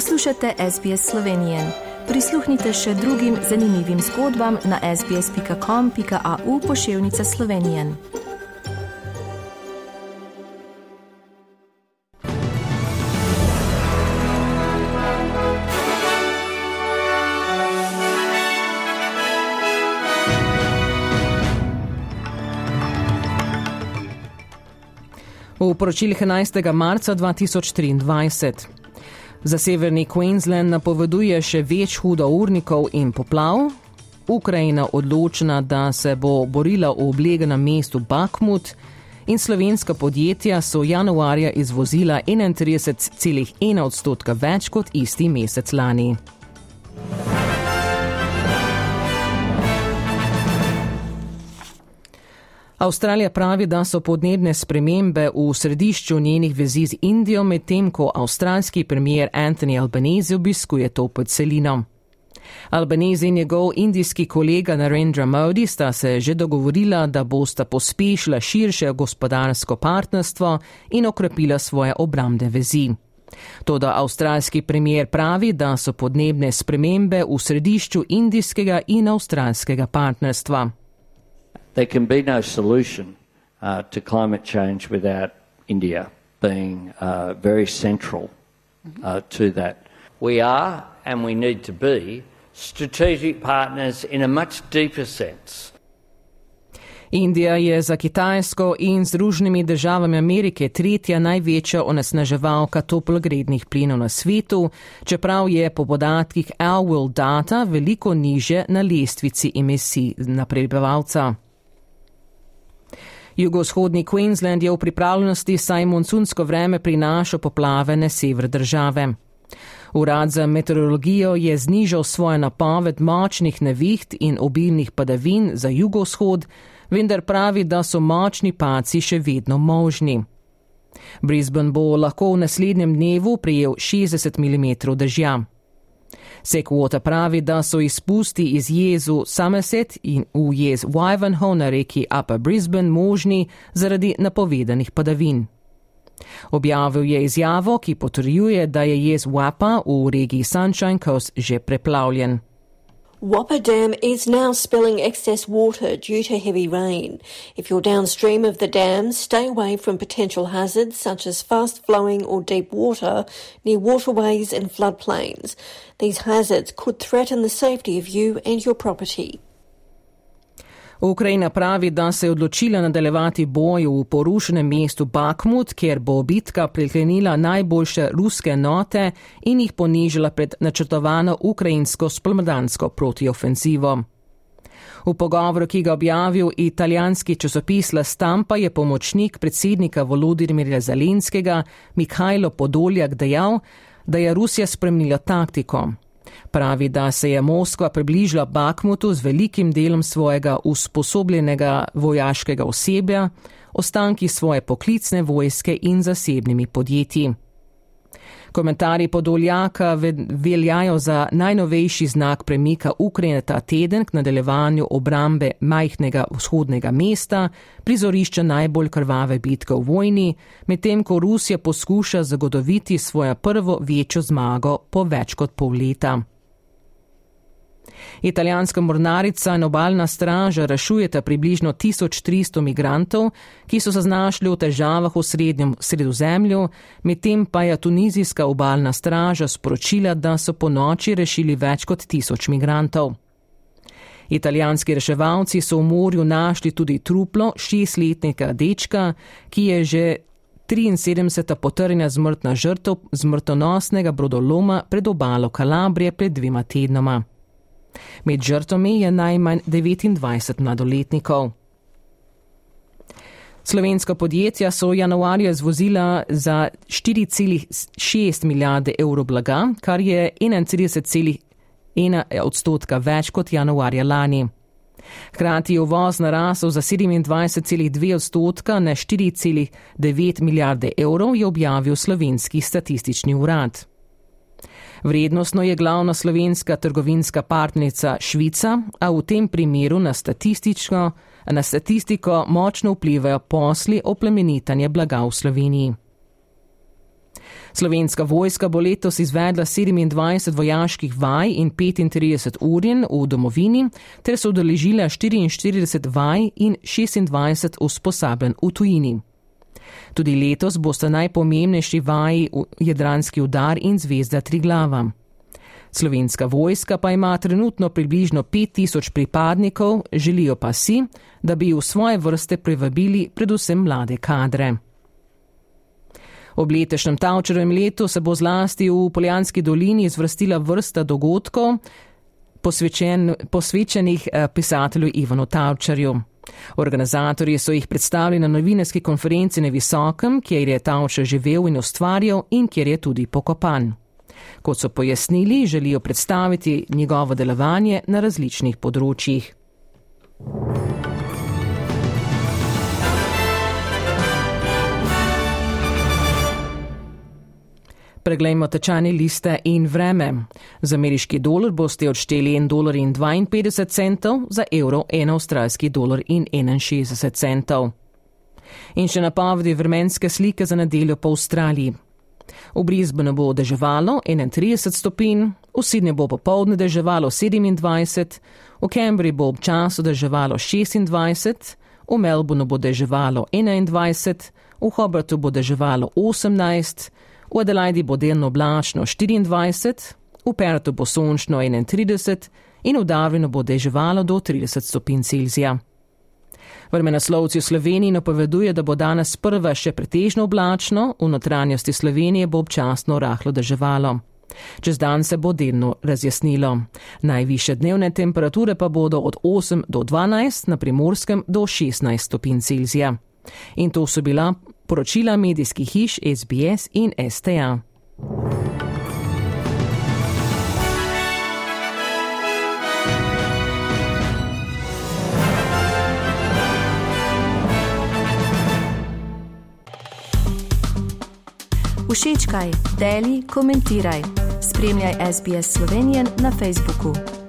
Poslušate SBS Slovenije. Prisluhnite še drugim zanimivim zgodbam na sbsp.com.au pošiljka Slovenije. V poročilih 11. marca 2023. Za severni Queensland napoveduje še več hudournikov in poplav. Ukrajina odločena, da se bo borila v obleganem mestu Bakhmut in slovenska podjetja so januarja izvozila 31,1 odstotka več kot isti mesec lani. Avstralija pravi, da so podnebne spremembe v središču njenih vezi z Indijo, medtem ko avstralski premier Anthony Albanese obiskuje to podcelino. Albanese in njegov indijski kolega Narendra Modi sta se že dogovorila, da bosta pospešila širše gospodarsko partnerstvo in okrepila svoje obramne vezi. Toda avstralski premier pravi, da so podnebne spremembe v središču indijskega in avstralskega partnerstva. There can be no solution uh, to climate change without India being uh, very central uh, to that. We are, and we need to be, strategic partners in a much deeper sense. Indija je za Kitajsko in Združenimi državami Amerike tretja največja onesnaževalka toplogrednih plinov na svetu, čeprav je po podatkih World Data veliko niže na lestvici emisij na prebivalca. Jugovzhodni Queensland je v pripravljenosti, saj monsunsko vreme prinaša poplave na sever države. Urad za meteorologijo je znižal svojo napoved močnih neviht in obilnih padavin za jugovzhod, vendar pravi, da so močni paci še vedno možni. Brisbane bo lahko v naslednjem dnevu prijel 60 mm dežja. Sequota pravi, da so izpusti iz jezu Somerset in v jez Wivenhoe na reki Upper Brisbane možni zaradi napovedanih padavin. Objavil je izjavo, ki potrjuje, da je jez Wapa v regiji Sunshine Coast že preplavljen. Whopper Dam is now spilling excess water due to heavy rain. If you're downstream of the dam, stay away from potential hazards such as fast flowing or deep water near waterways and floodplains. These hazards could threaten the safety of you and your property. Ukrajina pravi, da se je odločila nadaljevati boj v porušenem mestu Bakhmut, kjer bo bitka priklenila najboljše ruske note in jih ponižila pred načrtovano ukrajinsko spomladansko protiofenzivo. V pogovoru, ki ga objavil italijanski časopis La Stampa, je pomočnik predsednika Volodimirja Zelenskega Mihajlo Podoljak dejal, da je Rusija spremnila taktiko. Pravi, da se je Moskva približila Bakmutu z velikim delom svojega usposobljenega vojaškega osebja, ostanki svoje poklicne vojske in zasebnimi podjetji. Komentarji Podoljaka veljajo za najnovejši znak premika Ukrajine ta teden k nadaljevanju obrambe majhnega vzhodnega mesta, prizorišča najbolj krvave bitke v vojni, medtem ko Rusija poskuša zagotoviti svojo prvo večjo zmago po več kot pol leta. Italijanska mornarica in obaljna straža rešujeta približno 1300 migrantov, ki so se znašli v težavah v srednjem sredozemlju, medtem pa je tunizijska obaljna straža sporočila, da so po noči rešili več kot tisoč migrantov. Italijanski reševalci so v morju našli tudi truplo šestletnega dečka, ki je že 73. potrjena smrtna žrtev smrtonosnega brodoloma pred obalo Kalabrije pred dvima tednoma. Med žrtvami je najmanj 29 mladoletnikov. Slovenska podjetja so januarja zvozila za 4,6 milijarde evrov blaga, kar je 31,1 odstotka več kot januarja lani. Hkrati je uvoz narasel za 27,2 odstotka na 4,9 milijarde evrov, je objavil slovenski statistični urad. Vrednostno je glavna slovenska trgovinska partnerica Švica, a v tem primeru na, na statistiko močno vplivajo posli oplemenitanje blaga v Sloveniji. Slovenska vojska bo letos izvedla 27 vojaških vaj in 35 urjen v domovini, ter so udeležila 44 vaj in 26 usposabljen v tujini. Tudi letos bosta najpomembnejši vaji Jadranski udar in Zvezda Triglava. Slovenska vojska pa ima trenutno približno 5000 pripadnikov, želijo pa si, da bi v svoje vrste privabili predvsem mlade kadre. Ob letešnem Tavčerem letu se bo zlasti v Poljanski dolini zvrstila vrsta dogodkov posvečen, posvečenih eh, pisatelju Ivanu Tavčerju. Organizatorji so jih predstavili na novinarski konferenci na Visokem, kjer je Tavčer živel in ustvarjal in kjer je tudi pokopan. Kot so pojasnili, želijo predstaviti njegovo delovanje na različnih področjih. Preglejmo tečajne liste in vreme. Za ameriški dolar boste odšteli 1,52 dolar, za evro 1 avstralski dolar in 61 centov. In še napovedi vremenske slike za nedeljo po Avstraliji. V Brisbaneu bo deževalo 31 stopinj, v Sydneyju bo popoldne deževalo 27, v Cambridgeu bo občasno deževalo 26, v Melbourneu bo deževalo 21, v Hobartu bo deževalo 18, v Adelaidi bo delno oblačno 24, v Pertu bo sončno 31 in v Darwinu bo deževalo do 30 stopinj Celzija. Vremenaslovci v Sloveniji napoveduje, da bo danes prva še pretežno oblačno, v notranjosti Slovenije bo občasno rahlo deževalo. Čez dan se bo delno razjasnilo. Najviše dnevne temperature pa bodo od 8 do 12, na primorskem do 16 stopinj Celzija. In to so bila poročila medijskih hiš SBS in STA. Všečkaj, deli, komentiraj. Spremljaj SBS Slovenijo na Facebooku.